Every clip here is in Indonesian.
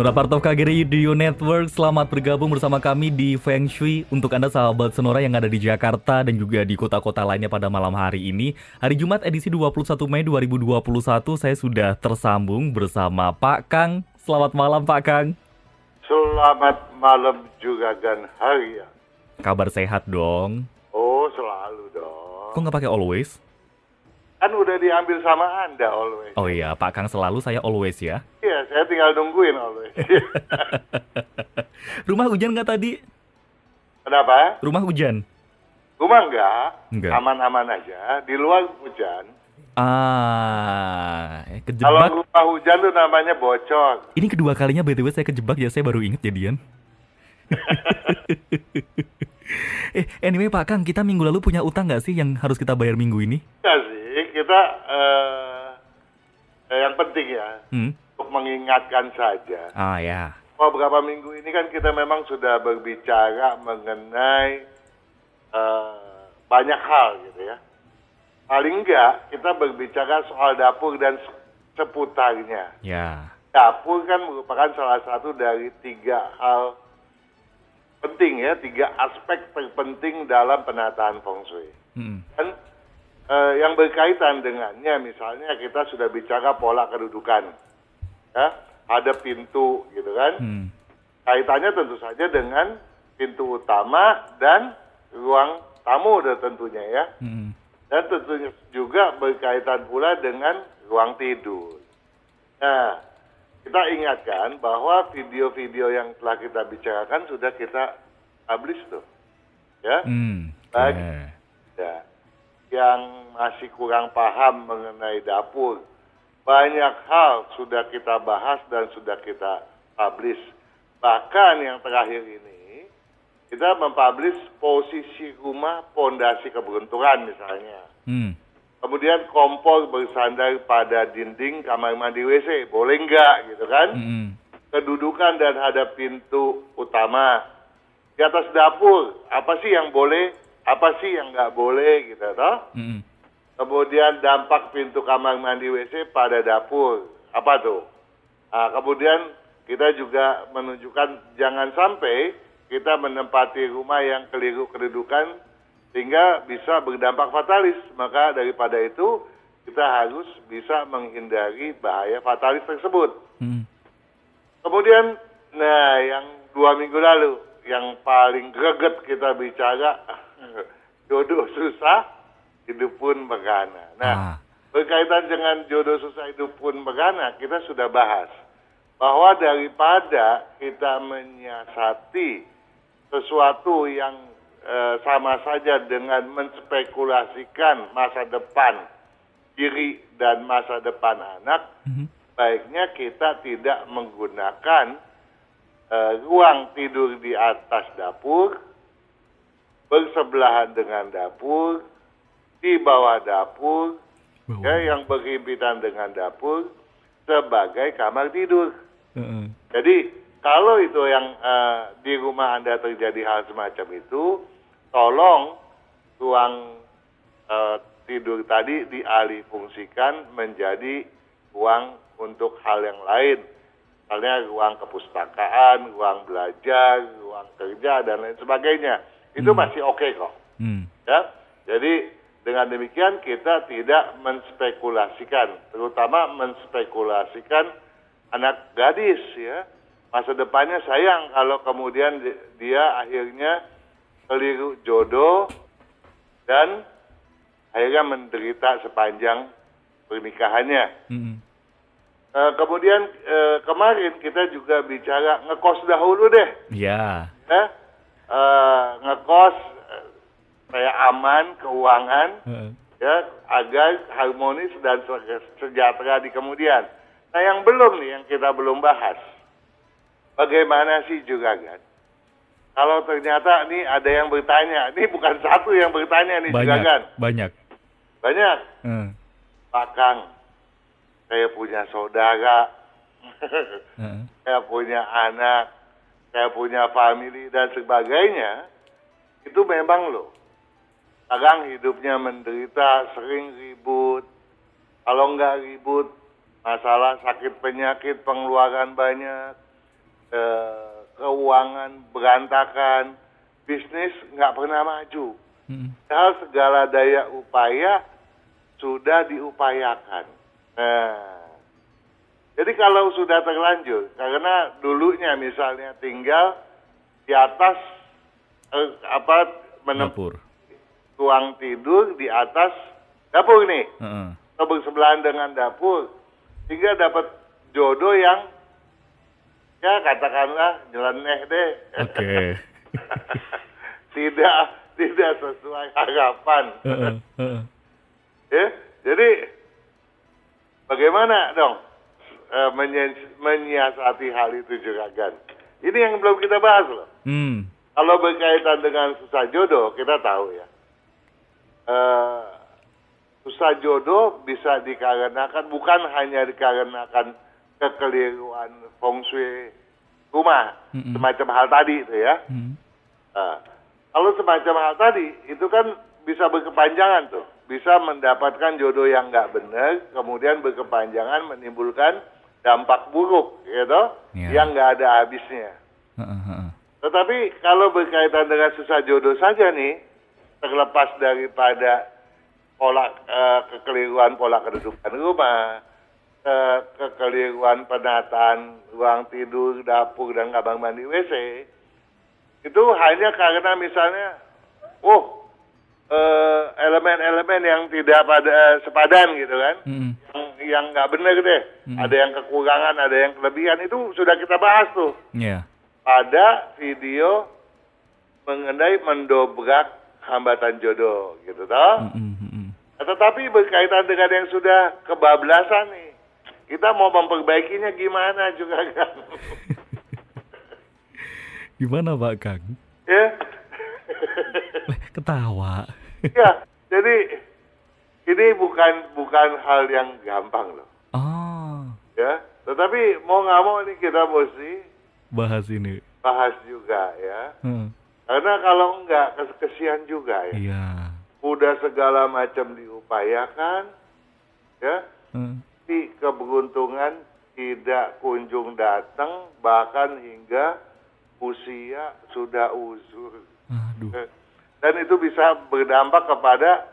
Sonora Part of KGRI Radio Network Selamat bergabung bersama kami di Feng Shui. Untuk Anda sahabat Sonora yang ada di Jakarta Dan juga di kota-kota lainnya pada malam hari ini Hari Jumat edisi 21 Mei 2021 Saya sudah tersambung bersama Pak Kang. Selamat malam Pak Kang. Selamat malam juga dan hari ya. Kabar sehat dong. Oh selalu dong. Kok nggak pakai always? Kan udah diambil sama Anda always. Oh iya, Pak Kang selalu saya always ya. Iya, saya tinggal nungguin always. Rumah hujan nggak tadi? Kenapa? Rumah hujan? Rumah enggak. Enggak. Aman-aman aja. Di luar hujan. Ah, eh, Kalau kejebak. rumah hujan tuh namanya bocor. Ini kedua kalinya BTW saya kejebak ya, saya baru inget jadian. eh, anyway Pak Kang, kita minggu lalu punya utang nggak sih yang harus kita bayar minggu ini? Ya sih, kita eh, eh, yang penting ya Hmm? untuk mengingatkan saja. Ah ya. Oh, beberapa minggu ini kan kita memang sudah berbicara mengenai eh, banyak hal gitu ya. Paling enggak kita berbicara soal dapur dan se- seputarnya. Ya. Dapur kan merupakan salah satu dari tiga hal penting ya, tiga aspek terpenting dalam penataan feng shui. Hmm. Dan eh, yang berkaitan dengannya, misalnya kita sudah bicara pola kedudukan, ya, ada pintu gitu kan. Hmm. Kaitannya tentu saja dengan pintu utama dan ruang tamu udah tentunya ya. Hmm. Dan tentunya juga berkaitan pula dengan ruang tidur. Nah, kita ingatkan bahwa video-video yang telah kita bicarakan sudah kita publish tuh. Ya. Hmm. Baik. Oke. Ya. Yang masih kurang paham mengenai dapur, banyak hal sudah kita bahas dan sudah kita publish. Bahkan yang terakhir ini, kita mempublish posisi rumah pondasi keberuntungan misalnya. Hmm. Kemudian kompor bersandar pada dinding kamar mandi WC, boleh nggak gitu kan? Hmm. kedudukan dan hadap pintu utama. Di atas dapur, apa sih yang boleh, apa sih yang nggak boleh gitu toh. Hmm. Kemudian dampak pintu kamar mandi WC pada dapur, apa tuh? Nah, kemudian kita juga menunjukkan jangan sampai kita menempati rumah yang keliru kedudukan sehingga bisa berdampak fatalis. Maka daripada itu kita harus bisa menghindari bahaya fatalis tersebut. Hmm. Kemudian, nah yang dua minggu lalu, yang paling greget kita bicara, jodoh susah, hidup pun begana. Nah, Ah. berkaitan dengan jodoh susah hidup pun begana, kita sudah bahas bahwa daripada kita menyiasati sesuatu yang eh, sama saja dengan menspekulasikan masa depan diri dan masa depan anak, Hmm. baiknya kita tidak menggunakan ruang tidur di atas dapur, bersebelahan dengan dapur, di bawah dapur, Wow. ya, yang berhimpitan dengan dapur sebagai kamar tidur. Heeh. Jadi kalau itu yang eh, di rumah Anda terjadi hal semacam itu, tolong ruang eh, tidur tadi dialih fungsikan menjadi ruang untuk hal yang lain. Misalnya ruang kepustakaan, ruang belajar, ruang kerja, dan lain sebagainya. Itu masih oke kok. Hmm. Ya, jadi dengan demikian kita tidak menspekulasikan, terutama menspekulasikan anak gadis ya. Masa depannya sayang kalau kemudian di- dia akhirnya keliru jodoh dan akhirnya menderita sepanjang pernikahannya. Hmm. Eh, kemudian eh, kemarin kita juga bicara ngekos dahulu deh Ya. ya Eh, ngekos eh, supaya aman keuangan Heeh. ya agar harmonis dan se- sejahtera di kemudian. Nah yang belum nih yang kita belum bahas, bagaimana sih juga kan? Kalau ternyata nih ada yang bertanya, ini bukan satu yang bertanya nih Banyak, Juragan. banyak. banyak. Eh, Pak Kang, saya punya saudara, eh. saya punya anak, saya punya family dan sebagainya. Itu memang loh. Kadang hidupnya menderita, sering ribut. Kalau nggak ribut, masalah sakit penyakit, pengeluaran banyak, eh, keuangan berantakan, bisnis nggak pernah maju. Padahal segala daya upaya sudah diupayakan. Nah, jadi kalau sudah terlanjur, karena dulunya misalnya tinggal di atas eh, apa menem- Dapur. ruang tidur di atas dapur nih, atau bersebelahan dengan dapur, sehingga dapat jodoh yang ya katakanlah nyeleneh deh. Oke. tidak tidak sesuai harapan. Heeh, heeh. Ya, jadi bagaimana dong menyi- menyiasati hal itu juragan? Ini yang belum kita bahas loh. Hmm. Kalau berkaitan dengan susah jodoh, kita tahu ya. Eh, susah jodoh bisa dikarenakan bukan hanya dikarenakan kekeliruan feng shui rumah, semacam hal tadi itu ya. Hmm. Nah, kalau semacam hal tadi, itu kan bisa berkepanjangan tuh. Bisa mendapatkan jodoh yang nggak benar, kemudian berkepanjangan menimbulkan dampak buruk, gitu, Ya. yang nggak ada habisnya. Tetapi kalau berkaitan dengan susah jodoh saja nih, terlepas daripada pola eh, kekeliruan pola kedudukan rumah, eh, kekeliruan penataan ruang tidur, dapur dan kamar mandi WC, itu hanya karena misalnya, oh elemen-elemen yang tidak pada sepadan gitu kan, Mm-mm. yang nggak benar deh, ada yang kekurangan, ada yang kelebihan itu sudah kita bahas tuh Iya. pada video mengenai mendobrak hambatan jodoh gitu toh. Mm-mm, mm-mm. Nah, Tetapi berkaitan dengan yang sudah kebablasan nih, kita mau memperbaikinya gimana juga kan? Gimana Pak Kang? Eh, Ketawa. ya. Jadi ini bukan bukan hal yang gampang loh, Oh, ya. Tetapi mau nggak mau ini kita mesti bahas ini. bahas juga ya. Heeh. Karena kalau enggak kes- kesian juga ya. Iya. Udah segala macam diupayakan, ya. Heeh. Tapi keberuntungan tidak kunjung datang, bahkan hingga usia sudah uzur. Aduh. Dan itu bisa berdampak kepada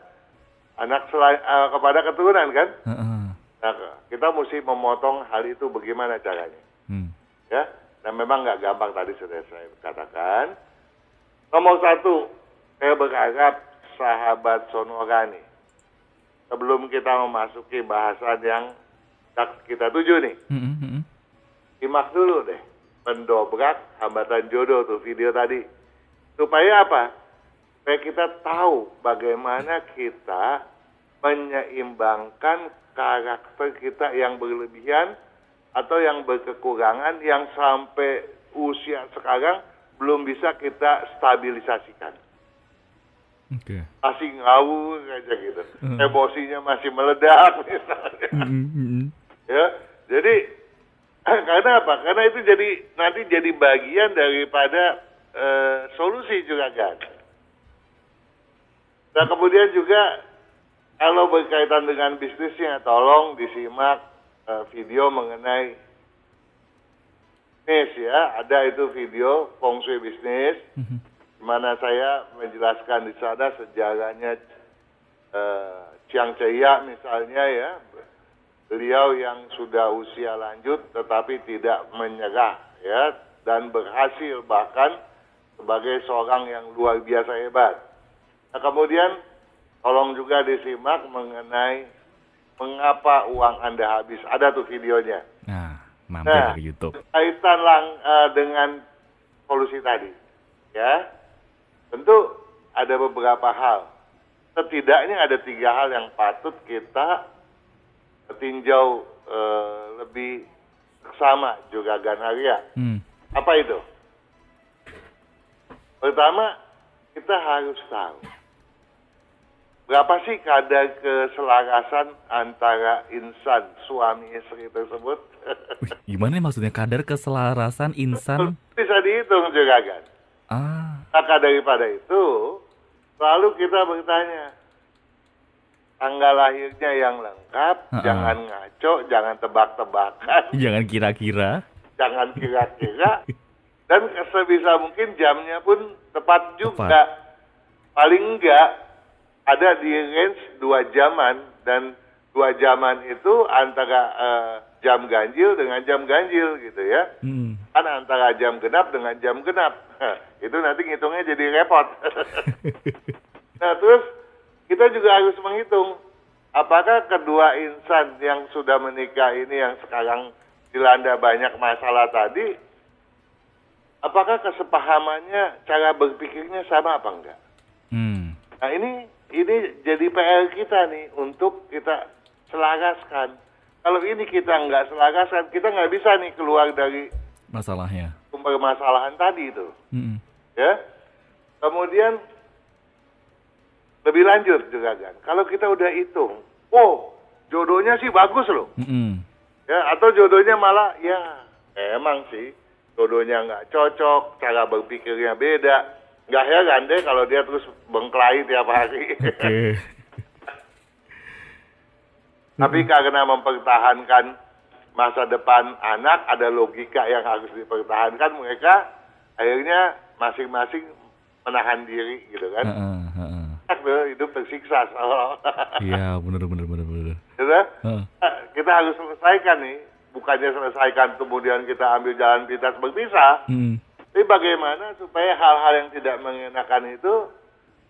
anak selain eh, kepada keturunan kan? Heeh. Nah, kita mesti memotong hal itu bagaimana caranya, Hmm. ya? Dan memang nggak gampang tadi sudah saya katakan. Nomor satu, saya berharap sahabat Sonora nih, sebelum kita memasuki bahasan yang kita tuju nih, Mm-mm, mm-mm. simak dulu deh, mendobrak hambatan jodoh tuh video tadi. Supaya apa? Supaya kita tahu bagaimana kita menyeimbangkan karakter kita yang berlebihan atau yang berkekurangan yang sampai usia sekarang belum bisa kita stabilisasikan. Oke. Masih ngawur aja gitu. Hmm. Emosinya masih meledak misalnya. Mm-mm, mm-mm. ya jadi karena apa karena itu jadi nanti jadi bagian daripada eh, solusi juga kan nah kemudian juga kalau berkaitan dengan bisnisnya tolong disimak eh, video mengenai bisnis ya ada itu video feng shui bisnis Mhm. di mana saya menjelaskan di sana sejarahnya eh, Chiang Chaya misalnya ya beliau yang sudah usia lanjut tetapi tidak menyerah ya dan berhasil bahkan sebagai seorang yang luar biasa hebat. Nah, kemudian tolong juga disimak mengenai mengapa uang Anda habis. Ada tuh videonya. Nah, mampir Nah. ke YouTube. Kaitan lang eh, dengan solusi tadi, ya. Tentu ada beberapa hal. setidaknya ada tiga hal yang patut kita tinjau eh, lebih sama juga Ganaria. Hmm. Apa itu? Pertama, kita harus tahu berapa sih kadar keselarasan antara insan suami istri tersebut? Wih, gimana nih maksudnya kadar keselarasan insan? Bisa dihitung juga kan. Ah, Maka daripada itu, lalu kita bertanya, tanggal lahirnya yang lengkap, Ha-ha. jangan ngaco, jangan tebak-tebakan, jangan kira-kira. jangan kira-kira, dan sebisa mungkin jamnya pun tepat juga. Paling enggak ada di range dua jaman dan dua jaman itu antara eh, jam ganjil dengan jam ganjil gitu ya. Hmm. Kan antara jam genap dengan jam genap. itu nanti ngitungnya jadi repot. nah terus kita juga harus menghitung apakah kedua insan yang sudah menikah ini yang sekarang dilanda banyak masalah tadi, apakah kesepahamannya cara berpikirnya sama apa enggak? Hmm. Nah ini ini jadi PR kita nih untuk kita selaraskan. Kalau ini kita nggak selaraskan, kita nggak bisa nih keluar dari Masalahnya. sumber masalahan tadi itu, Hmm. ya. Kemudian lebih lanjut juga kan, kalau kita udah hitung, oh jodohnya sih bagus loh, Hmm. ya atau jodohnya malah ya emang sih jodohnya nggak cocok, cara berpikirnya beda. Nggak heran deh kalau dia terus bengkelai tiap hari. Oke. Tapi karena mempertahankan masa depan anak, ada logika yang harus dipertahankan, mereka akhirnya masing-masing menahan diri gitu kan. Heeh, heeh. Enak tuh, hidup tersiksa. Iya, bener bener. Gitu? Heeh. Nah, Kita harus selesaikan nih, bukannya selesaikan kemudian kita ambil jalan pintas berpisah, Hmm. Tapi bagaimana supaya hal-hal yang tidak mengenakan itu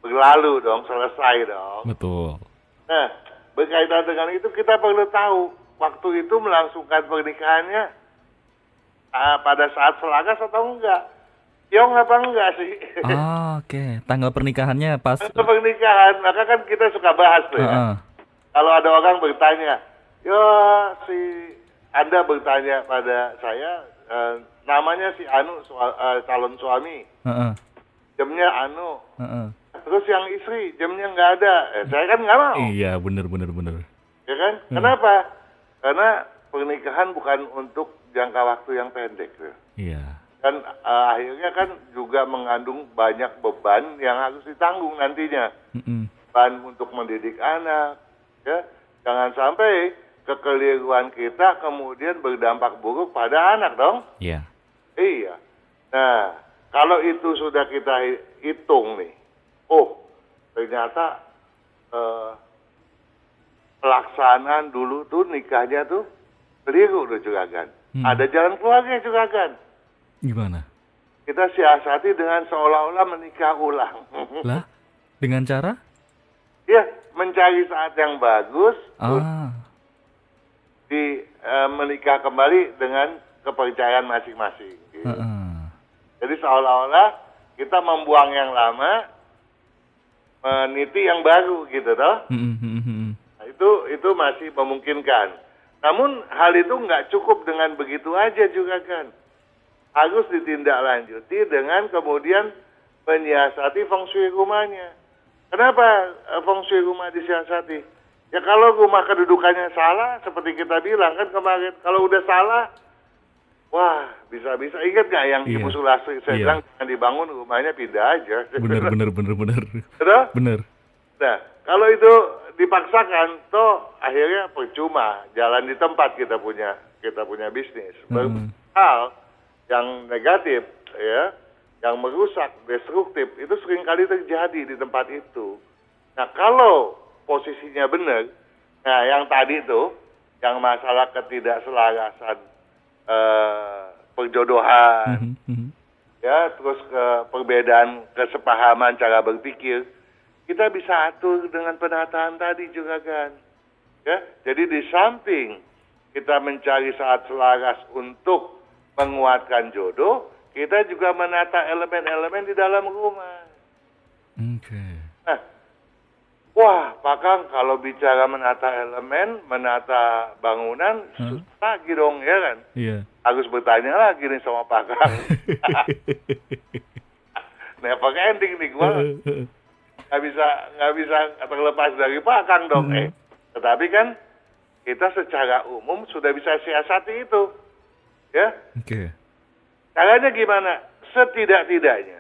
berlalu dong, selesai dong. Betul. Nah, berkaitan dengan itu kita perlu tahu waktu itu melangsungkan pernikahannya ah, pada saat selagas atau enggak. Yong apa enggak sih? Ah, oke. Tanggal pernikahannya pas Waktu pernikahan, maka kan kita suka bahas tuh ya. Heeh. Kalau ada orang bertanya, ya si Anda bertanya pada saya, eh, namanya si Anu sua- eh, calon suami, Heeh. jamnya Anu, Heeh. terus yang istri jamnya nggak ada, eh, saya kan nggak mau. Iya, bener bener bener. Ya kan? Kenapa? Karena pernikahan bukan untuk jangka waktu yang pendek. tuh. Iya. Dan eh, akhirnya kan juga mengandung banyak beban yang harus ditanggung nantinya. Mm-mm. Beban untuk mendidik anak. ya Jangan sampai kekeliruan kita kemudian berdampak buruk pada anak dong. Iya. Iya. Nah, kalau itu sudah kita hi- hitung nih, oh ternyata eh, pelaksanaan dulu tuh nikahnya tuh keliru tuh juragan. Hmm. Ada jalan keluarnya juragan. Gimana? Kita siasati dengan seolah-olah menikah ulang. Lah, dengan cara? ya, mencari saat yang bagus Ah. di eh, menikah kembali dengan kepercayaan masing-masing. Heeh. Jadi seolah-olah kita membuang yang lama, meniti yang baru gitu toh. Mm-mm. Nah, itu itu masih memungkinkan. Namun hal itu nggak cukup dengan begitu aja juga kan. Harus ditindaklanjuti dengan kemudian menyiasati feng shui rumahnya. Kenapa eh, feng shui rumah disiasati? Ya kalau rumah kedudukannya salah, seperti kita bilang kan kemarin, kalau udah salah, wah bisa-bisa ingat nggak yang Iya. Ibu Sulastri saya Iya. bilang jangan dibangun rumahnya pindah aja. Bener bener bener bener. Betul? Bener. Nah, kalau itu dipaksakan, toh akhirnya percuma jalan di tempat kita punya kita punya bisnis. Hmm. Hal yang negatif, ya, yang merusak, destruktif itu sering kali terjadi di tempat itu. Nah, kalau posisinya benar, nah yang tadi itu, yang masalah ketidakselarasan eh, perjodohan, Mhm, mhm. ya terus ke perbedaan kesepahaman cara berpikir kita bisa atur dengan penataan tadi juga kan ya jadi di samping kita mencari saat selaras untuk menguatkan jodoh kita juga menata elemen-elemen di dalam rumah Oke. nah Wah, Pak Kang, kalau bicara menata elemen, menata bangunan, Hmm. susah lagi dong, ya kan? Iya. Harus bertanya lagi nih sama Pak Kang. Never ending nih, gua nggak bisa nggak bisa terlepas dari Pak Kang dong. Hmm. Eh, tetapi kan kita secara umum sudah bisa siasati itu, ya. Oke. Caranya gimana? Setidak-tidaknya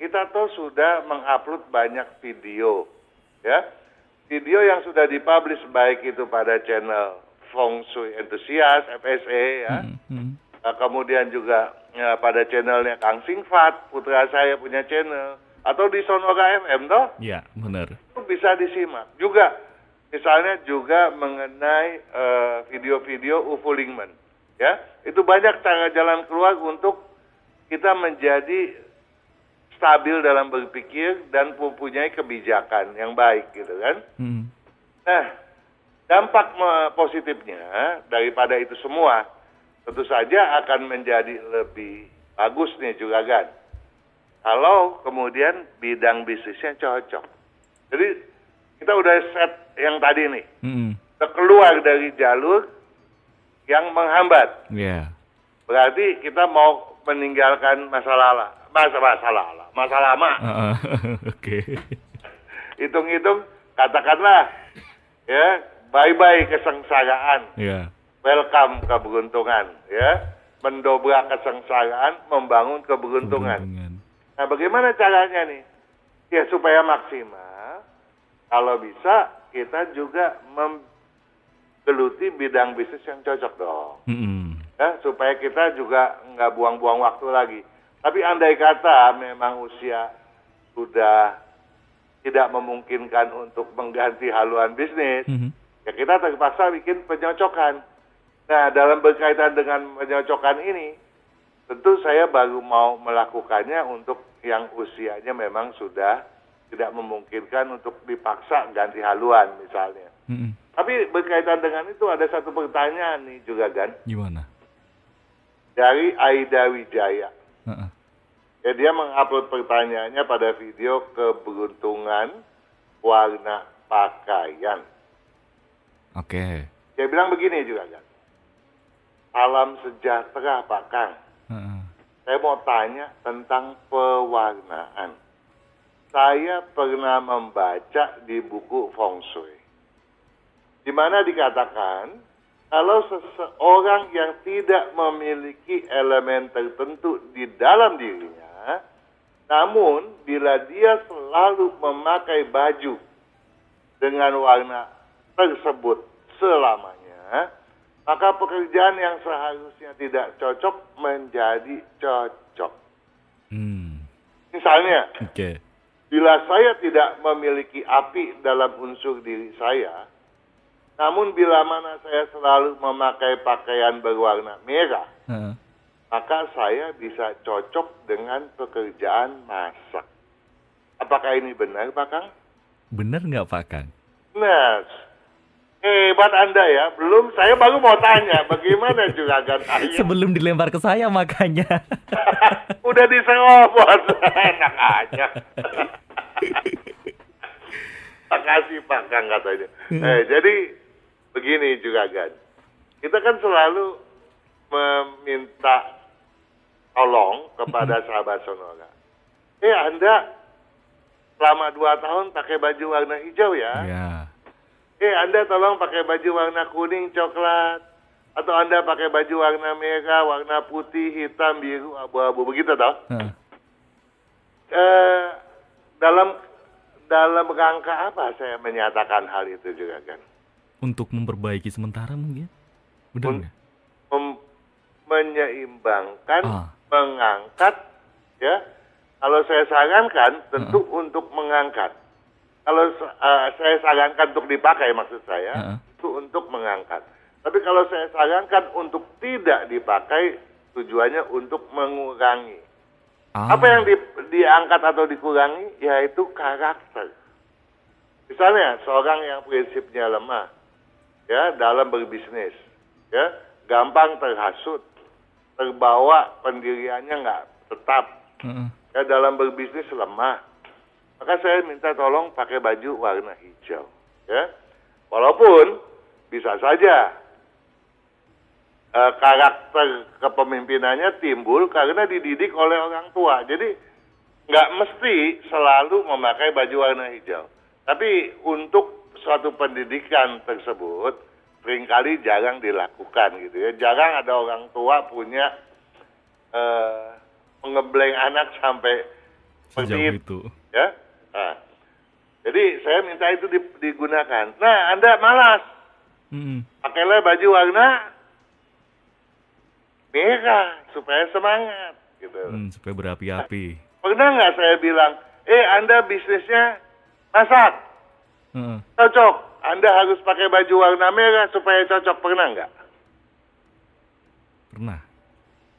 kita tuh sudah mengupload banyak video, ya. Video yang sudah dipublish baik itu pada channel Feng Shui Enthusiast FSA, ya. Hmm, hmm. Uh, kemudian juga ya, pada channelnya Kang Singfat, putra saya punya channel, atau di Sonora FM toh Iya, benar. itu bisa disimak. Juga misalnya juga mengenai eh, video-video UFO Lingman, ya itu banyak cara jalan keluar untuk kita menjadi stabil dalam berpikir dan mempunyai kebijakan yang baik gitu kan. Hmm. Nah, dampak positifnya daripada itu semua tentu saja akan menjadi lebih bagus nih juga kan. Kalau kemudian bidang bisnisnya cocok. Jadi kita udah set yang tadi nih. Hmm. Kita keluar dari jalur yang menghambat. Iya. Berarti kita mau meninggalkan masalah lah. Masa masalah lah. Masalah lama. Heeh. Oke. Hitung-hitung katakanlah ya bye-bye kesengsaraan. Iya. welcome keberuntungan ya mendobrak kesengsaraan membangun keberuntungan Keberuntungan. nah bagaimana caranya nih ya supaya maksimal kalau bisa kita juga menggeluti bidang bisnis yang cocok dong Hmm. ya supaya kita juga nggak buang-buang waktu lagi tapi andai kata memang usia sudah tidak memungkinkan untuk mengganti haluan bisnis Hmm. ya kita terpaksa bikin penyocokan. Nah, dalam berkaitan dengan penyocokan ini, tentu saya baru mau melakukannya untuk yang usianya memang sudah tidak memungkinkan untuk dipaksa ganti haluan misalnya. Hmm. Tapi berkaitan dengan itu ada satu pertanyaan nih juga kan Gimana? dari Aida Wijaya. Heeh. Ya dia mengupload pertanyaannya pada video keberuntungan warna pakaian. Oke. Dia bilang begini juga kan. Salam sejahtera Pak Kang. Heeh. Saya mau tanya tentang pewarnaan. Saya pernah membaca di buku Feng Shui. Di mana dikatakan kalau seseorang yang tidak memiliki elemen tertentu di dalam dirinya, namun bila dia selalu memakai baju dengan warna tersebut selamanya, maka pekerjaan yang seharusnya tidak cocok menjadi cocok. Hmm. Misalnya, Oke. bila saya tidak memiliki api dalam unsur diri saya, namun bila mana saya selalu memakai pakaian berwarna merah, Heeh. Maka saya bisa cocok dengan pekerjaan masak. Apakah ini benar, Pak Kang? Bener nggak Pak Kang? Nah, hebat Anda ya. Belum, saya baru mau tanya, bagaimana juga kan saya? Sebelum dilempar ke saya makanya. Udah diserobot, enak aja. Makasih Pak Kang katanya. Eh, jadi begini juga kan. Kita kan selalu meminta tolong kepada sahabat Sonora. Eh Anda selama dua tahun pakai baju warna hijau ya. ya. Eh Anda tolong pakai baju warna kuning, coklat. Atau Anda pakai baju warna merah, warna putih, hitam, biru, abu-abu. Begitu toh? Heeh. Eh, dalam dalam rangka apa saya menyatakan hal itu juga kan? Untuk memperbaiki sementara mungkin. Bener Un- nggak? Mem- menyeimbangkan, Ah. Mengangkat, ya. Kalau saya sarankan, tentu untuk mengangkat. Kalau eh, saya sarankan untuk dipakai, maksud saya, Heeh. itu untuk mengangkat. Tapi kalau saya sarankan untuk tidak dipakai, tujuannya untuk mengurangi. Ah. Apa yang di- diangkat atau dikurangi yaitu karakter. Misalnya seorang yang prinsipnya lemah ya dalam berbisnis ya gampang terhasut, terbawa pendiriannya nggak tetap Heeh. ya dalam berbisnis lemah. maka saya minta tolong pakai baju warna hijau. Ya, walaupun bisa saja eh, karakter kepemimpinannya timbul karena dididik oleh orang tua. Jadi nggak mesti selalu memakai baju warna hijau. Tapi untuk suatu pendidikan tersebut sering kali jarang dilakukan gitu ya. Jarang ada orang tua punya eh, mengebleng anak sampai Sejauh itu. Ya. Nah, jadi saya minta itu di- digunakan. Nah, Anda malas. Mm-mm. Pakailah baju warna merah supaya semangat gitu. Hmm, supaya berapi-api. Pernah nggak saya bilang, eh Anda bisnisnya masak, Heeh. cocok. Anda harus pakai baju warna merah supaya cocok. Pernah nggak? Pernah.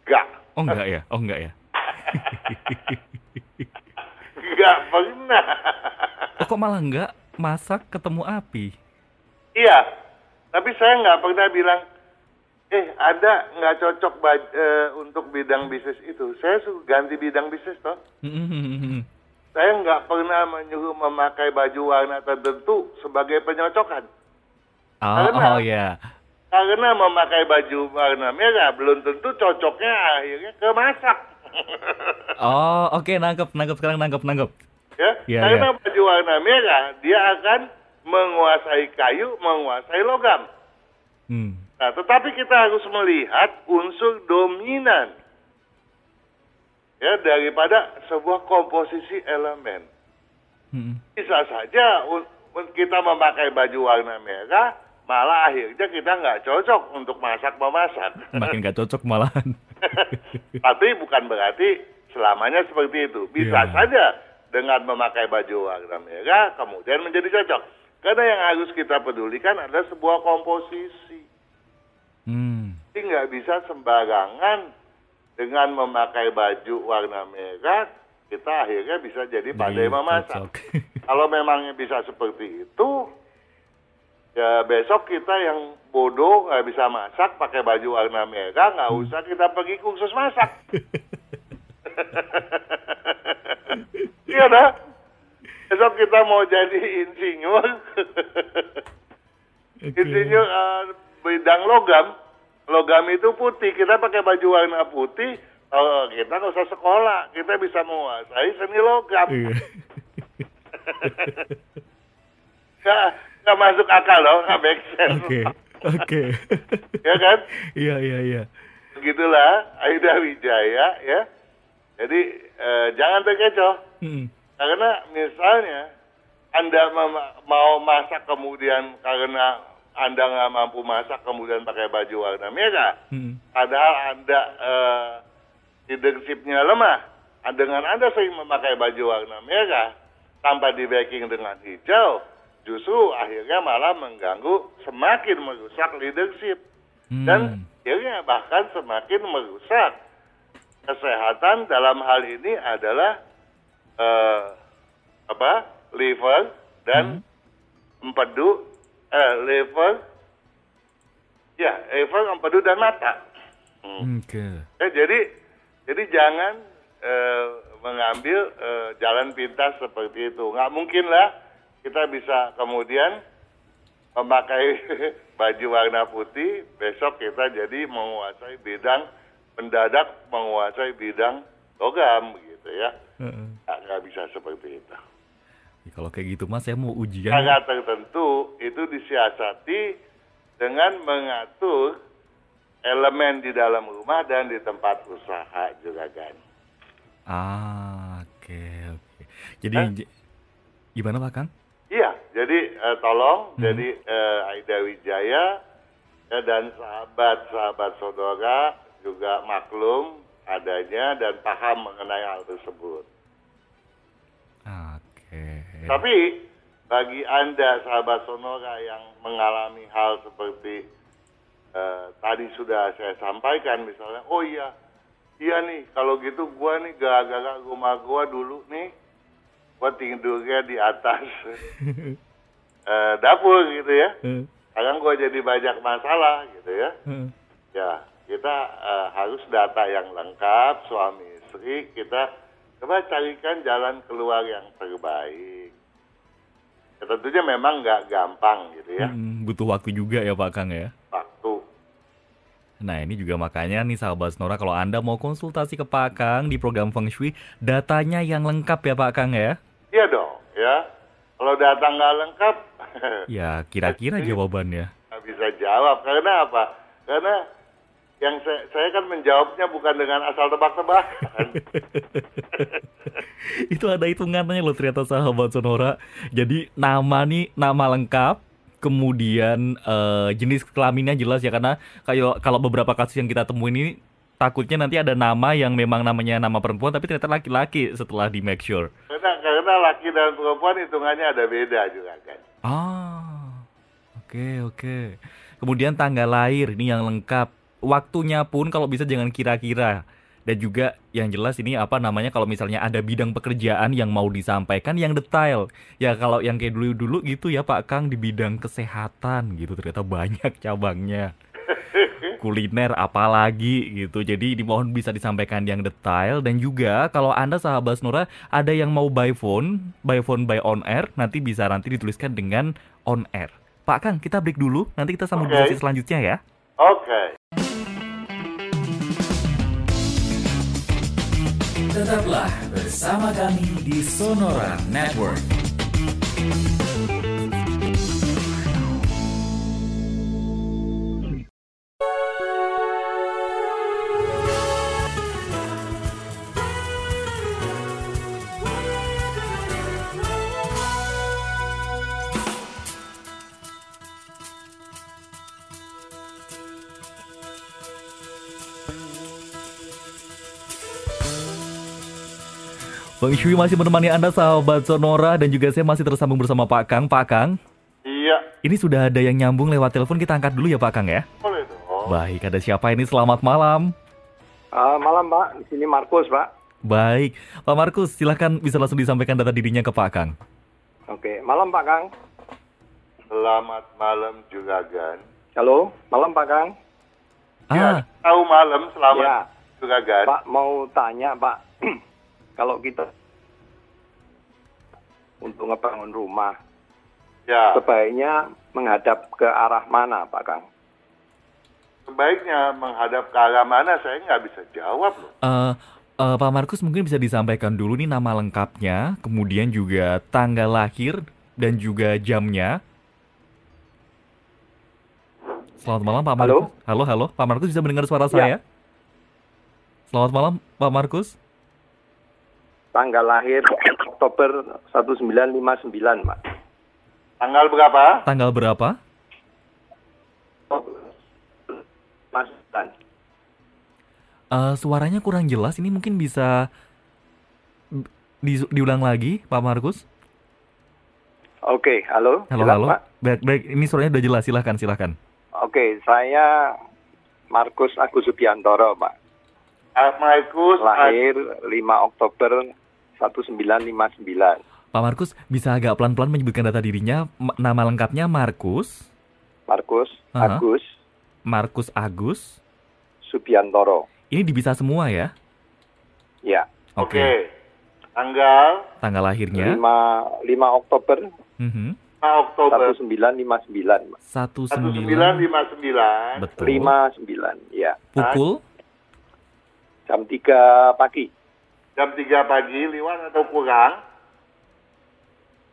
Nggak. Oh enggak ya? Oh enggak ya? Nggak pernah. Oh kok malah enggak? Masak ketemu api. iya. Tapi saya nggak pernah bilang, eh Anda nggak cocok baj- eh, untuk bidang bisnis itu. Saya suruh ganti bidang bisnis toh. Saya nggak pernah menyuruh memakai baju warna tertentu sebagai penyocokan. Oh, Karena- oh ya. Karena memakai baju warna merah belum tentu cocoknya akhirnya ke masak. Oh, oke nangkep, nangkep sekarang nangkep, nangkep. ya, Iya, karena baju warna merah dia akan menguasai kayu, menguasai logam. Hmm. Nah, tetapi kita harus melihat unsur dominan ya daripada sebuah komposisi elemen. Mm-mm. Bisa saja kita memakai baju warna merah, malah akhirnya kita nggak cocok untuk masak memasak. Makin gak cocok malahan. Tapi bukan berarti selamanya seperti itu. Bisa Iya. saja dengan memakai baju warna merah kemudian menjadi cocok. Karena yang harus kita pedulikan adalah sebuah komposisi. Hmm. Jadi nggak bisa sembarangan dengan memakai baju warna merah kita akhirnya bisa jadi pandai Jadi memasak. Kalau memangnya bisa seperti itu, ya besok kita yang bodoh nggak bisa masak pakai baju warna merah nggak Hmm. usah kita pergi kursus masak. Iya dah. Besok kita mau jadi insinyur, Oke. insinyur eh, bidang logam. Logam itu putih, kita pakai baju warna putih. Oh, kita nggak usah sekolah, kita bisa menguasai seni logam. Iya. Nggak, nggak masuk akal loh, nggak make sense. Oke. Oke. Ya kan? Iya, iya, iya. Begitulah Aida Wijaya ya. Jadi eh, jangan terkecoh. Mm-mm. Karena misalnya Anda mau masak kemudian karena Anda nggak mampu masak kemudian pakai baju warna merah. Mm-mm. Padahal Anda eh, leadershipnya lemah. Ah, Dengan Anda sering memakai baju warna merah tanpa di backing dengan hijau, justru akhirnya malah mengganggu semakin merusak leadership Hmm. dan akhirnya bahkan semakin merusak kesehatan dalam hal ini adalah eh, apa liver dan empedu eh, liver ya liver empedu dan mata. Hmm. Oke. Ya, jadi jadi jangan eh, mengambil eh, jalan pintas seperti itu. Nggak mungkin lah kita bisa kemudian memakai baju warna putih, besok kita jadi menguasai bidang mendadak menguasai bidang logam gitu ya. Nggak, nggak bisa seperti itu. Kalau kayak gitu mas, saya mau ujian. Cara tertentu itu disiasati dengan mengatur elemen di dalam rumah dan di tempat usaha juga kan. Ah, oke, oke. Jadi Hah? j- gimana Pak Kang? Iya, jadi eh, tolong Hmm. jadi eh, Aida Wijaya ya, dan sahabat-sahabat saudara juga maklum adanya dan paham mengenai hal tersebut. Oke. Tapi bagi Anda sahabat Sonora yang mengalami hal seperti eh, tadi sudah saya sampaikan misalnya, oh iya, iya nih kalau gitu gua nih gara-gara rumah gua dulu nih gua tidurnya di atas eh, dapur gitu ya. Sekarang gua jadi banyak masalah gitu ya. Ya, kita eh, harus data yang lengkap, suami istri, kita coba carikan jalan keluar yang terbaik. Ya, tentunya memang nggak gampang gitu ya, Hmm, butuh waktu juga ya Pak Kang ya. waktu. Nah ini juga makanya nih sahabat Sonora kalau Anda mau konsultasi ke Pak Kang di program Feng Shui, datanya yang lengkap ya Pak Kang ya. Iya dong, ya. Kalau data nggak lengkap, Ya kira-kira jawabannya. nggak bisa jawab. Karena apa? Karena yang saya, saya kan menjawabnya bukan dengan asal tebak-tebakan. Itu ada hitungannya loh ternyata sahabat Sonora. Jadi nama nih nama lengkap, kemudian eh, jenis kelaminnya jelas ya karena kayak kalau beberapa kasus yang kita temuin ini takutnya nanti ada nama yang memang namanya nama perempuan tapi ternyata laki-laki setelah di make sure. karena karena laki dan perempuan hitungannya ada beda juga kan. Ah, oke oke. Kemudian tanggal lahir ini yang lengkap. Waktunya pun kalau bisa jangan kira-kira. Dan juga yang jelas ini apa namanya kalau misalnya ada bidang pekerjaan yang mau disampaikan yang detail. Ya kalau yang kayak dulu-dulu gitu ya Pak Kang di bidang kesehatan gitu ternyata banyak cabangnya. Kuliner apalagi gitu. Jadi dimohon bisa disampaikan yang detail dan juga kalau Anda sahabat Nora ada yang mau by phone, by phone by on air nanti bisa nanti dituliskan dengan on air. Pak Kang, kita break dulu. Nanti kita sambung sesi selanjutnya ya. Oke. Tetaplah bersama kami di Sonora Network. Bang Shui masih menemani Anda sahabat Sonora dan juga saya masih tersambung bersama Pak Kang. Pak Kang, Iya, ini sudah ada yang nyambung lewat telepon kita angkat dulu ya Pak Kang ya. boleh dong. Baik, ada siapa ini? Selamat malam. Ah, malam Pak, di sini Markus Pak. Baik, Pak Markus, silahkan bisa langsung disampaikan data dirinya ke Pak Kang. Oke, malam Pak Kang. Selamat malam juga Gan. Halo, malam Pak Kang. Ah, Ya, tahu malam selamat Ya. juga Gan. Pak mau tanya Pak, kalau kita untuk ngebangun rumah, Ya, sebaiknya menghadap ke arah mana Pak Kang? sebaiknya menghadap ke arah mana saya nggak bisa jawab loh. eh, eh, Pak Markus mungkin bisa disampaikan dulu nih nama lengkapnya, kemudian juga tanggal lahir dan juga jamnya. Selamat malam Pak Halo? Markus. Halo, halo. Pak Markus bisa mendengar suara Ya. saya? Selamat malam Pak Markus. Tanggal lahir Oktober 1959 Pak. Tanggal berapa? Tanggal berapa? Mas Dan. Eh, suaranya kurang jelas. Ini mungkin bisa di- diulang lagi, Pak Markus. Oke, halo. Halo, Jelas, halo. Pak? Baik, baik. Ini suaranya udah jelas. Silahkan, silahkan. Oke, saya Markus Agus Subiantoro Pak. Markus, Lahir 5 Oktober 1959. Pak Markus bisa agak pelan-pelan menyebutkan data dirinya. Nama lengkapnya Markus, Markus Aha. Agus Markus Agus. Subiantoro. Ini bisa semua ya? Ya, Oke. Oke. Tanggal Tanggal lahirnya. 5 5 Oktober Mhm. 5 Oktober 1959. Pak. 19 1959. Betul. 59, ya. Pukul Jam 3 pagi. Jam 3 pagi, liwat atau kurang?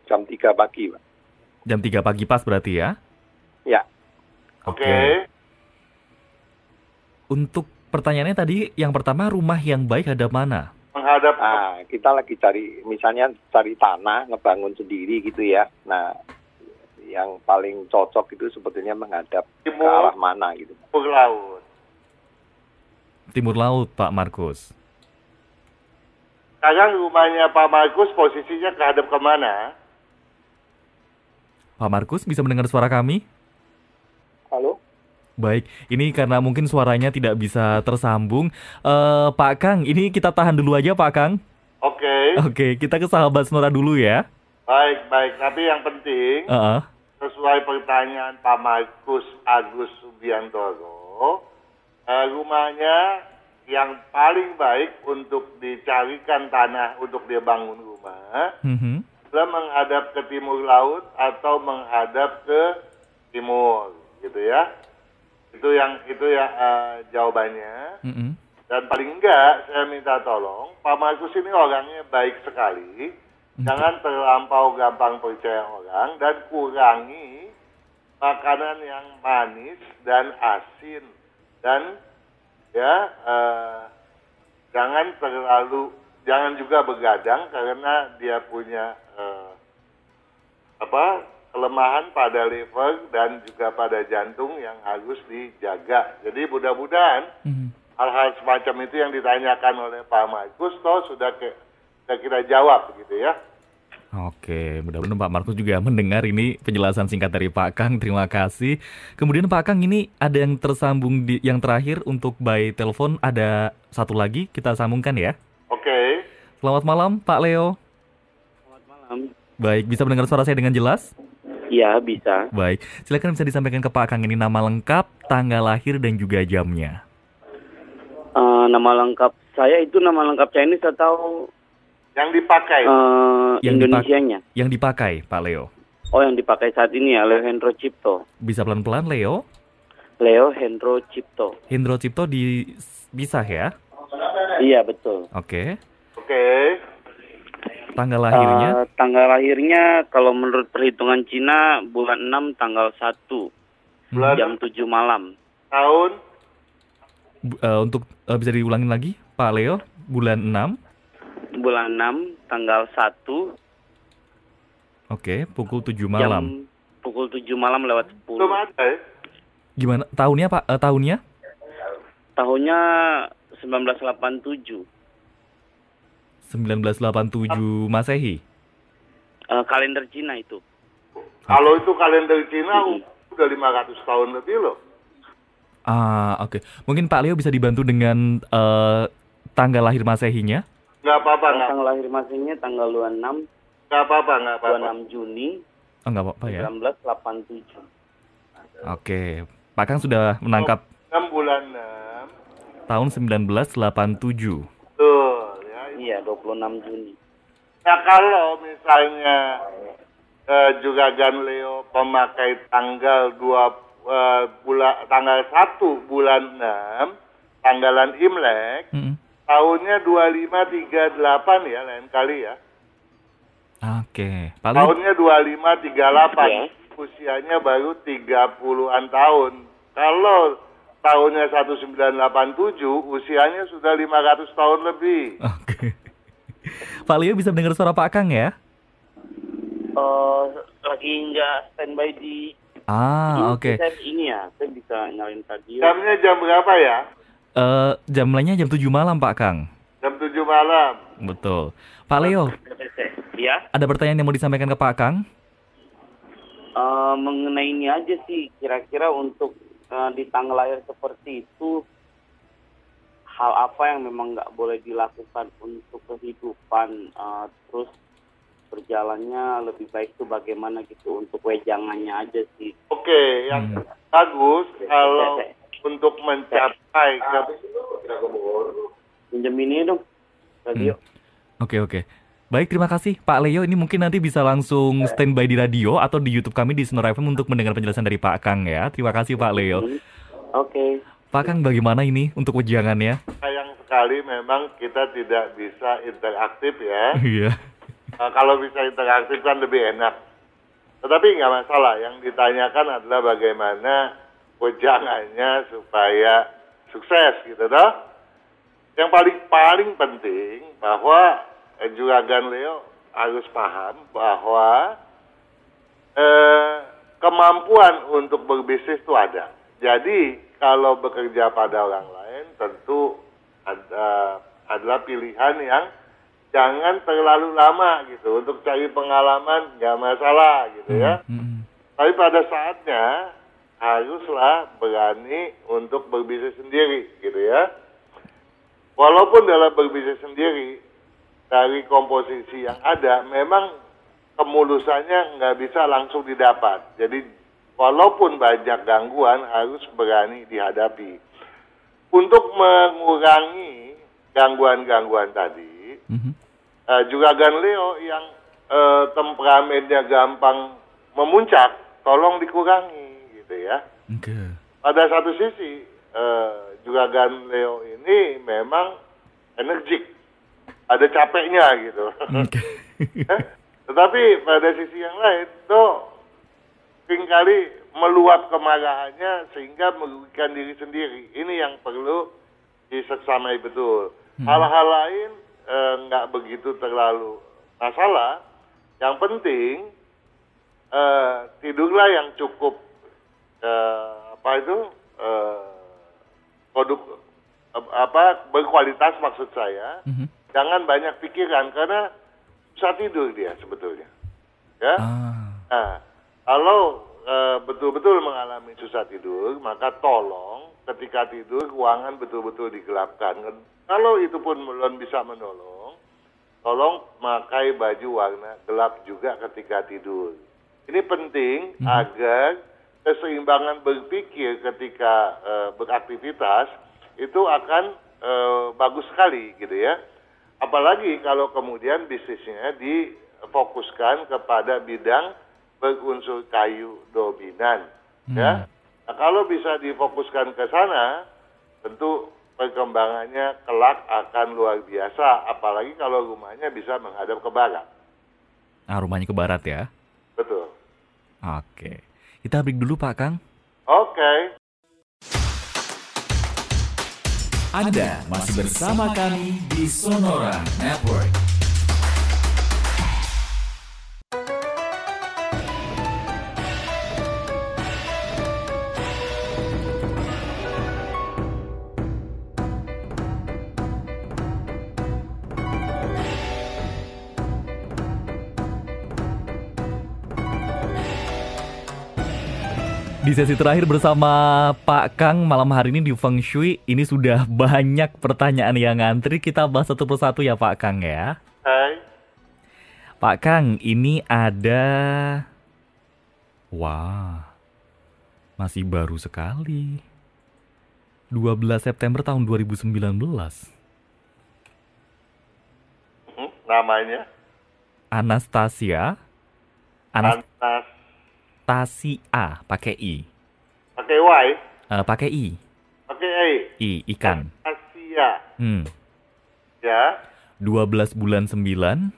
Jam 3 pagi, Pak. jam 3 pagi pas berarti ya? Ya. Oke. Untuk pertanyaannya tadi yang pertama rumah yang baik ada mana? Menghadap Nah, kita lagi cari misalnya cari tanah ngebangun sendiri gitu ya. Nah, yang paling cocok itu sebetulnya menghadap ke timur, arah mana gitu. timur laut. Timur laut, Pak Markus. Sekarang rumahnya Pak Markus posisinya kehadap ke mana? Pak Markus bisa mendengar suara kami? Halo? Baik, ini karena mungkin suaranya tidak bisa tersambung. Eh, Pak Kang, ini kita tahan dulu aja, Pak Kang. Oke, Oke, kita ke sahabat Sonora dulu ya. baik, baik. Tapi yang penting, Heeh. sesuai pertanyaan Pak Markus Agus Subiantoro, eh, rumahnya yang paling baik untuk dicarikan tanah untuk dia bangun rumah Mhm. adalah menghadap ke timur laut atau menghadap ke timur gitu ya. Itu yang itu ya eh, jawabannya. Mhm. Dan paling enggak saya minta tolong Pak Markus ini orangnya baik sekali. Jangan terlampau gampang percaya orang dan kurangi makanan yang manis dan asin dan ya eh, jangan terlalu jangan juga begadang karena dia punya eh, apa kelemahan pada liver dan juga pada jantung yang harus dijaga. Jadi mudah-mudahan Mhm. hal-hal semacam itu yang ditanyakan oleh Pak Markus toh sudah ke, saya kira jawab begitu ya. Oke, mudah-mudahan Pak Markus juga mendengar ini penjelasan singkat dari Pak Kang. Terima kasih. Kemudian Pak Kang ini ada yang tersambung di yang terakhir untuk by telepon ada satu lagi kita sambungkan ya. Oke. Selamat malam Pak Leo. Selamat malam. Baik, bisa mendengar suara saya dengan jelas? Iya, bisa. Baik, silakan bisa disampaikan ke Pak Kang ini nama lengkap, tanggal lahir dan juga jamnya. Eh, nama lengkap saya itu nama lengkap Chinese atau Yang dipakai eh, Yang Indonesianya? Yang dipakai Pak Leo. Oh, yang dipakai saat ini ya, Leo Hendro Cipto. Bisa pelan-pelan Leo. Leo Hendro Cipto. Hendro Cipto di bisa ya. Iya, betul. Oke. Oke. Tanggal lahirnya Eh, tanggal lahirnya kalau menurut perhitungan Cina bulan 6 tanggal 1 Bulan jam 7 malam. tahun eh, untuk eh, bisa diulangin lagi Pak Leo bulan 6. Bulan 6 tanggal 1 Oke, pukul 7 malam. jam pukul 7 malam lewat 10. belum ada ya? Gimana tahunnya Pak? Eh, tahunnya? Tahunnya 1987. 1987 Masehi. Eh, kalender Cina itu. Kalau itu kalender Cina Mm-mm. udah 500 tahun lebih loh. Ah, oke. Mungkin Pak Leo bisa dibantu dengan eh, tanggal lahir Masehinya. Nggak apa-apa, tanggal lahir masingnya tanggal 26 nggak apa-apa, nggak apa-apa. 26 Juni Oh, enggak apa-apa ya. 1987. Oke. Pak Kang sudah menangkap 6 bulan 6. tahun 1987. Betul ya. Iya, 26 Juni. Nah kalau misalnya eh, juga Gan Leo pemakai tanggal 2 eh, bulan tanggal 1 bulan 6 tanggalan Imlek Mm-mm. Tahunnya 2538 ya lain kali ya. Oke. Pak Leo Tahunnya 2538. Ya. Usianya baru 30-an tahun. Kalau tahunnya 1987 usianya sudah 500 tahun lebih. Oke. Pak Leo bisa mendengar suara Pak Kang ya? Eh, lagi nggak standby di Ah, oke. Saya ini ya, saya bisa nyalain radio. Jamnya jam berapa ya? Eh, jam lainnya jam 7 malam Pak Kang. Jam 7 malam. Betul. Pak Leo, Ya, ada pertanyaan yang mau disampaikan ke Pak Kang? eh, mengenai ini aja sih, kira-kira untuk eh, di tanggal lahir seperti itu, hal apa yang memang nggak boleh dilakukan untuk kehidupan, eh, terus berjalannya lebih baik tuh bagaimana gitu untuk wejangannya aja sih. Oke, yang Hmm. bagus kalau untuk mencapai ke Pinjam ini dong, radio. Oke, oke. Baik, terima kasih Pak Leo. Ini mungkin nanti bisa langsung standby di radio atau di YouTube kami di Sonora FM untuk mendengar penjelasan dari Pak Kang ya. Terima kasih Pak Leo. Hmm. Oke. Pak Kang bagaimana ini untuk wejangannya? sayang sekali memang kita tidak bisa interaktif ya. Iya. Nah, kalau bisa interaktif kan lebih enak. Tetapi nggak masalah. Yang ditanyakan adalah bagaimana wejangannya supaya sukses gitu toh. Yang paling paling penting bahwa eh, Juragan Leo harus paham bahwa eh, kemampuan untuk berbisnis itu ada. Jadi kalau bekerja pada orang lain tentu ada, adalah pilihan yang jangan terlalu lama gitu untuk cari pengalaman nggak masalah gitu ya. Mm-mm. Tapi pada saatnya haruslah berani untuk berbisnis sendiri gitu ya. Walaupun dalam berbisnis sendiri dari komposisi yang ada memang kemulusannya nggak bisa langsung didapat. Jadi walaupun banyak gangguan harus berani dihadapi. untuk mengurangi gangguan-gangguan tadi, Mhm. eh, juga Leo yang eh, temperamennya gampang memuncak, tolong dikurangi ya. Oke. Pada satu sisi, eh, juga Leo ini memang energik, ada capeknya gitu. Oke. Eh, Tetapi pada sisi yang lain, itu sering kali meluap kemarahannya sehingga merugikan diri sendiri. Ini yang perlu diseksamai betul. Hal-hal lain eh, nggak begitu terlalu masalah. Yang penting eh, tidurlah yang cukup eh, apa itu eh, produk eh, apa berkualitas maksud saya. Mhm. Jangan banyak pikiran karena susah tidur dia sebetulnya. Ya. Ah. Nah, kalau betul-betul mengalami susah tidur, maka tolong ketika tidur ruangan betul-betul digelapkan. Kalau itu pun belum bisa menolong, tolong pakai baju warna gelap juga ketika tidur. Ini penting agar keseimbangan berpikir ketika eh, beraktivitas itu akan eh, bagus sekali gitu ya. Apalagi kalau kemudian bisnisnya difokuskan kepada bidang berunsur kayu dominan. Ya. Nah, kalau bisa difokuskan ke sana, tentu perkembangannya kelak akan luar biasa. Apalagi kalau rumahnya bisa menghadap ke barat. Ah, rumahnya ke barat ya. Betul. Oke. Kita break dulu Pak Kang. Oke. Anda masih bersama kami di Sonora Network. Di sesi terakhir bersama Pak Kang malam hari ini di Feng Shui, ini sudah banyak pertanyaan yang ngantri. Kita bahas satu persatu ya Pak Kang ya. Hai. Pak Kang, ini ada... Wah, masih baru sekali. 12 September tahun 2019. Hmm, namanya Anastasia. Anas Anastasia, pakai I. pakai Y, Eh, pakai I. pakai E. I, ikan. Asia. Hmm. Ya. 12 bulan 9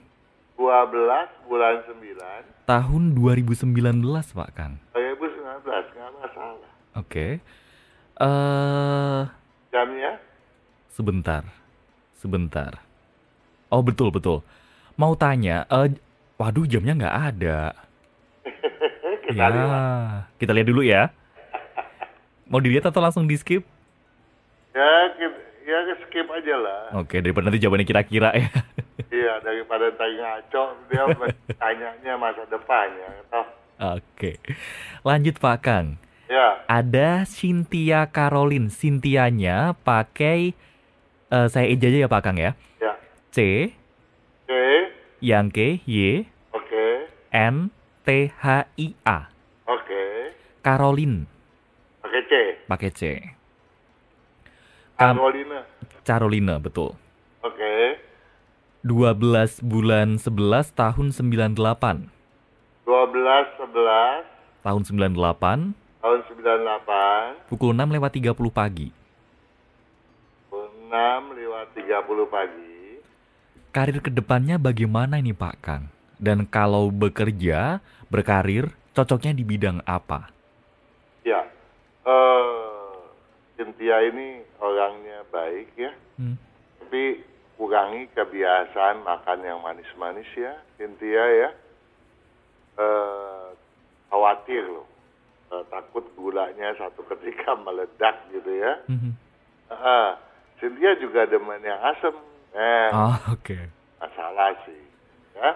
12 bulan 9 tahun 2019, Pak Kang. 2019 nggak masalah. Oke. Eh, Jamnya sebentar. Sebentar. Oh, betul, betul. Mau tanya, eh waduh jamnya nggak ada. Kita ya, lihat. kita lihat dulu ya. Mau dilihat atau langsung di skip? Ya, ya skip aja lah. Oke, daripada nanti jawabannya kira-kira ya. Iya, daripada tanya ngaco, dia tanyanya masa depannya. Toh, Oke. Lanjut Pak Kang. ya, Ada Cynthia Caroline. Cynthianya pakai eh, saya ejah aja ya Pak Kang ya. ya. C Oke, yang K Y oke, N T H I A. oke. Caroline Oke, C. pakai C. Kam- Carolina. Carolina betul. Oke. 12 bulan 11 tahun 98. 12, 11, Tahun 98 tahun 98, pukul 6 lewat 30 pagi. 6 lewat 30 pagi. Karir ke depannya bagaimana ini Pak Kang? Dan kalau bekerja, berkarir, cocoknya di bidang apa? Ya, eh Cynthia ini orangnya baik ya, Hmm. tapi kurangi kebiasaan makan yang manis-manis ya, Cynthia ya. Eh khawatir loh, Eh, takut gulanya satu ketika meledak gitu ya. Mhm. Ah, Cynthia juga demen yang asem, eh, Oh, oke. masalah sih. Ya.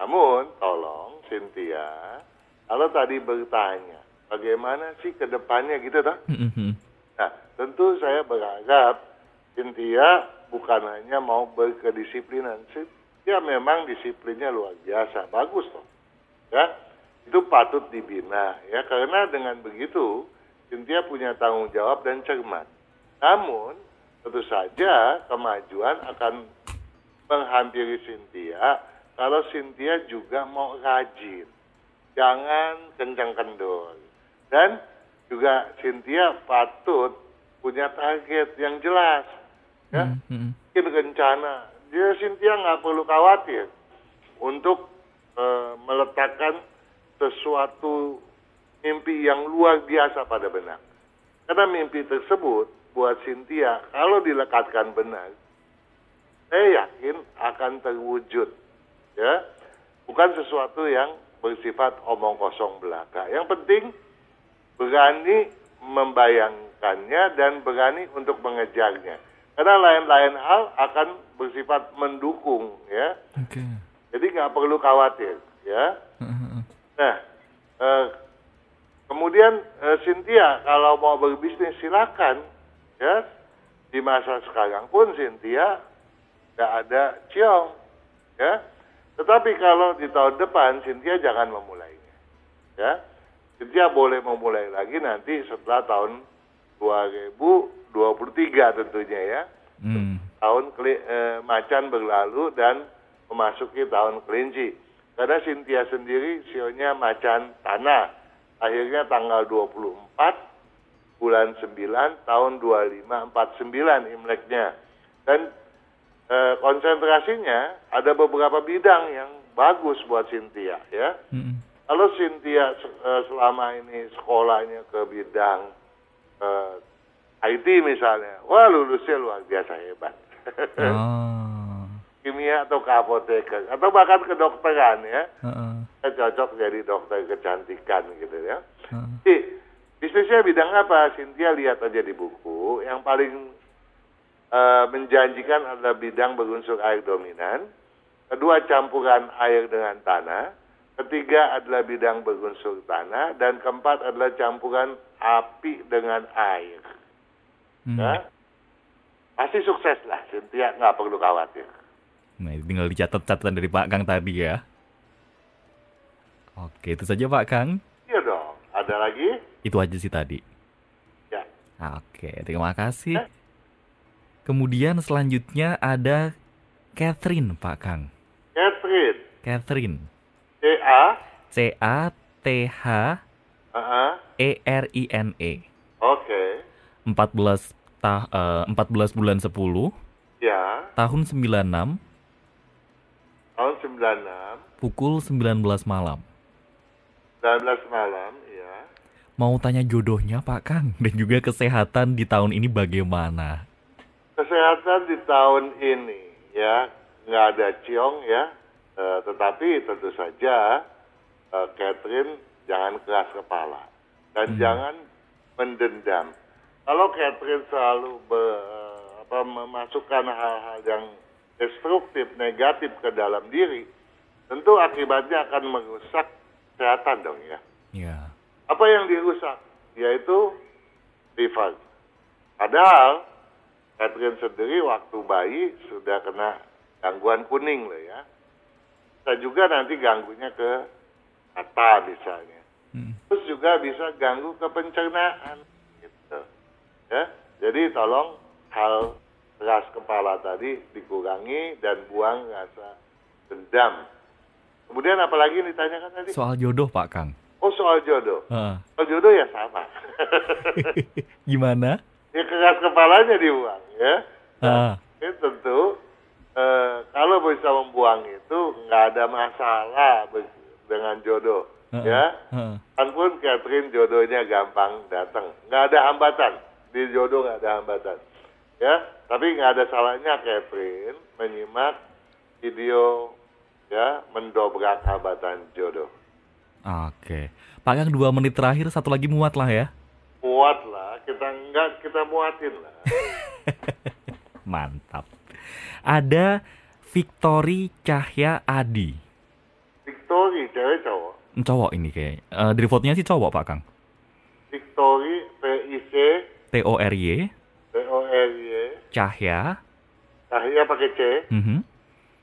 Namun tolong Cynthia, kalau tadi bertanya bagaimana sih ke depannya gitu toh? Mhm. Nah, tentu saya berharap Cynthia bukan hanya mau berkedisiplinan. Cynthia memang disiplinnya luar biasa, bagus toh. Ya, itu patut dibina ya karena dengan begitu Cynthia punya tanggung jawab dan cermat. Namun tentu saja kemajuan akan menghampiri Cynthia kalau Cynthia juga mau rajin. Jangan kencang kendor. Dan juga Cynthia patut punya target yang jelas. Ya, Hmm, hmm. bikin rencana. Dia Cynthia nggak perlu khawatir untuk eh, meletakkan sesuatu mimpi yang luar biasa pada benak. Karena mimpi tersebut buat Cynthia kalau dilekatkan benar, saya yakin akan terwujud. Ya, bukan sesuatu yang bersifat omong kosong belaka. Yang penting berani membayangkannya dan berani untuk mengejarnya. Karena lain-lain hal akan bersifat mendukung, ya. Oke. Jadi nggak perlu khawatir, ya. Heeh. Nah, eh, kemudian eh, Cynthia kalau mau berbisnis silakan, ya. Di masa sekarang pun Cynthia nggak ada ciong, ya. Tetapi kalau di tahun depan Cynthia jangan memulainya, ya. Cynthia boleh memulai lagi nanti setelah tahun 2023 tentunya ya. Hmm. Tahun keli- eh, macan berlalu dan memasuki tahun kelinci. Karena Cynthia sendiri sionya macan tanah. Akhirnya tanggal 24 bulan 9 tahun 2549 Imleknya. Dan eh, konsentrasinya ada beberapa bidang yang bagus buat Cynthia ya. Hmm. Kalau Cynthia eh, selama ini sekolahnya ke bidang eh, IT misalnya, wah lulusnya luar biasa hebat. Ah. Kimia atau ke apoteker atau bahkan kedokteran ya, Heeh. saya cocok jadi dokter kecantikan gitu ya. Heeh. Jadi bisnisnya bidang apa? Cynthia lihat aja di buku. Yang paling eh, menjanjikan adalah bidang berunsur air dominan. Kedua campuran air dengan tanah. Ketiga adalah bidang berunsur tanah. Dan keempat adalah campuran api dengan air. Hmm. Ya. Pasti sukses lah. Cynthia nggak perlu khawatir. Nah, itu tinggal dicatat catatan dari Pak Kang tadi ya. Oke, itu saja Pak Kang. Iya dong. Ada lagi? Itu aja sih tadi. Ya. Oke, terima kasih. Kemudian selanjutnya ada Catherine, Pak Kang. Catherine. Catherine. C-A. C A T H Uh-uh. E R I N E. Oke. 14 ta eh, 14 bulan 10 Ya. tahun 96 Tahun 96. pukul 19 malam. 19 malam, ya. Mau tanya jodohnya Pak Kang dan juga kesehatan di tahun ini bagaimana? Kesehatan di tahun ini, ya. Nggak ada ciong, ya. Eh, tetapi tentu saja eh, Catherine jangan keras kepala. Dan jangan mendendam. Kalau Catherine selalu be- apa, memasukkan hal-hal yang destruktif, negatif ke dalam diri, tentu akibatnya akan merusak kesehatan dong ya. Ya. Apa yang dirusak? Yaitu liver. Padahal Catherine sendiri waktu bayi sudah kena gangguan kuning loh ya. Bisa juga nanti ganggunya ke mata misalnya. Hmm. Terus juga bisa ganggu ke pencernaan gitu. Ya. Jadi tolong hal keras kepala tadi dikurangi dan buang rasa dendam. Kemudian apalagi yang ditanyakan tadi? Soal jodoh Pak Kang. Oh soal jodoh. Heeh. Soal jodoh ya sama. Gimana? Ya keras kepalanya dibuang ya. Ah. Ini tentu eh, kalau bisa membuang itu nggak ada masalah dengan jodoh Heeh. ya. Kan pun Catherine jodohnya gampang datang, nggak ada hambatan di jodoh nggak ada hambatan ya. Tapi nggak ada salahnya Catherine menyimak video ya mendobrak hambatan jodoh. Oke. Pak Kang dua menit terakhir satu lagi muat lah ya. Muat lah, kita nggak kita muatin lah. Mantap. Ada Victory Cahya Adi. Victory cewek cowok. Cowok ini kayak. Dari fotonya sih cowok Pak Kang. Victory P I C T O R Y P O R Y Cahya Cahya pakai C mhm,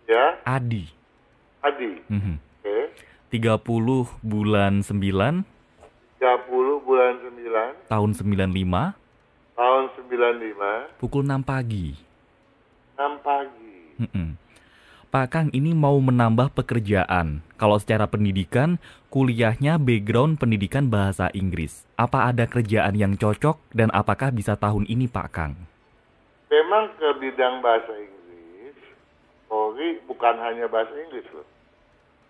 ya Adi. Adi Mhm. oke 30 bulan 9 30 bulan 9 tahun 95 tahun tahun 95, Pukul 6 pagi. 6 pagi. Mm-mm. Pak Kang ini mau menambah pekerjaan. Kalau secara pendidikan, kuliahnya background pendidikan bahasa Inggris. Apa ada kerjaan yang cocok dan apakah bisa tahun ini Pak Kang? Memang ke bidang bahasa Inggris, Victory bukan hanya bahasa Inggris loh.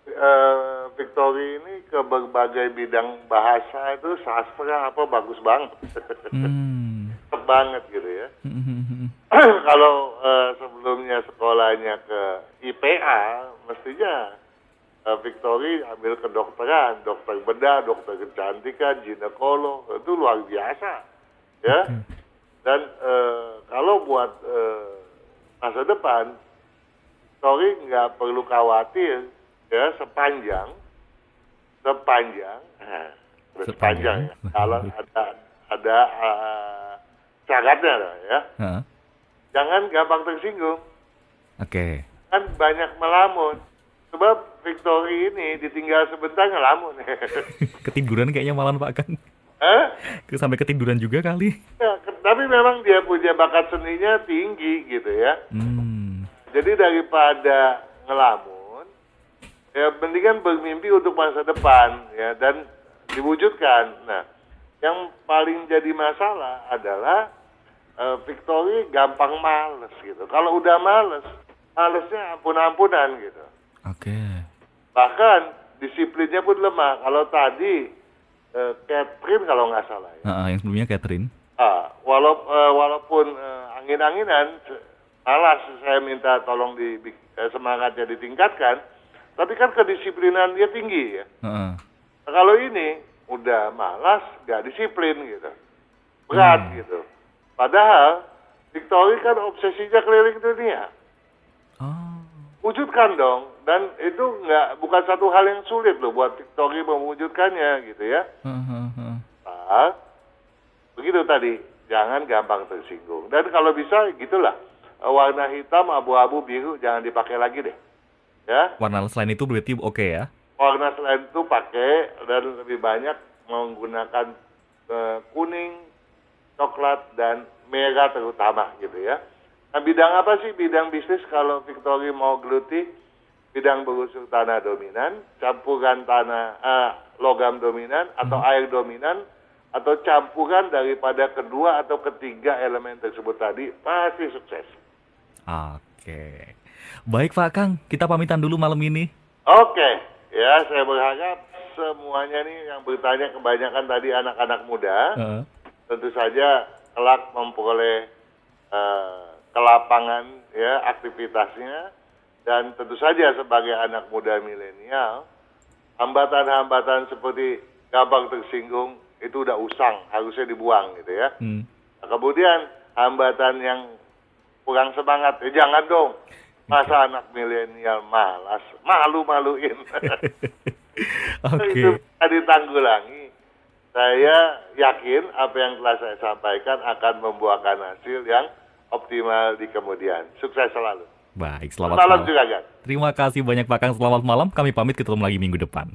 Eh, Victory ini ke berbagai bidang bahasa itu sastra apa bagus banget. Hmm. Banget gitu ya. Hmm. Kalau eh, sebelumnya sekolahnya ke IPA, mestinya eh, Victory ambil kedokteran, dokter bedah, dokter kecantikan, ginekolog, itu luar biasa. Ya. Dan eh, kalau buat eh, masa depan, Victory nggak perlu khawatir ya sepanjang sepanjang nah, sepanjang ya. Kalau ada ada eh, syaratnya ya. Hah? Jangan gampang tersinggung. Oke. Kan banyak melamun. Sebab Victory ini ditinggal sebentar ngelamun. Ketiduran kayaknya malam Pak Kang. Hah? Sampai ketiduran juga kali. Ya, tapi memang dia punya bakat seninya tinggi gitu ya. Hmm. Jadi daripada ngelamun, ya mendingan bermimpi untuk masa depan ya dan diwujudkan. Nah, yang paling jadi masalah adalah eh, Victory gampang males gitu. Kalau udah males, malesnya ampun-ampunan gitu. Oke. Bahkan disiplinnya pun lemah. Kalau tadi eh, Catherine kalau nggak salah ya. Ah, yang sebelumnya Catherine. Ah, walau, eh, walaupun eh, angin-anginan, malas saya minta tolong di eh, semangatnya ditingkatkan, tapi kan kedisiplinan dia tinggi ya. Heeh. Nah, kalau ini udah malas, nggak disiplin gitu, berat gitu. Padahal Victory kan obsesinya keliling dunia, Oh. wujudkan dong. Dan itu nggak bukan satu hal yang sulit loh buat Victory mewujudkannya gitu ya. Heeh, heeh. Ah, begitu tadi, jangan gampang tersinggung. Dan kalau bisa gitulah, warna hitam, abu-abu, biru jangan dipakai lagi deh. Ya, Warna selain itu berarti oke ya? warna selain itu pakai dan lebih banyak menggunakan eh, kuning, coklat dan merah terutama gitu ya. Nah bidang apa sih bidang bisnis kalau Victory mau geluti? Bidang berunsur tanah dominan, campuran tanah eh, logam dominan atau air dominan atau campuran daripada kedua atau ketiga elemen tersebut tadi pasti sukses. Oke. Baik Pak Kang, kita pamitan dulu malam ini. Oke, ya saya berharap semuanya nih yang bertanya kebanyakan tadi anak-anak muda, Heeh. tentu saja kelak memperoleh eh, kelapangan ya aktivitasnya dan tentu saja sebagai anak muda milenial hambatan-hambatan seperti gampang tersinggung itu udah usang harusnya dibuang gitu ya. Hmm. Nah, kemudian hambatan yang kurang semangat, ya jangan dong. Masa anak milenial malas, malu-maluin. Oke. Itu bisa ditanggulangi. Saya yakin apa yang telah saya sampaikan akan membuahkan hasil yang optimal di kemudian. Sukses selalu. Baik, selamat Salam malam. juga, Gan. Terima kasih banyak Pak Kang, selamat malam. Kami pamit ketemu lagi minggu depan.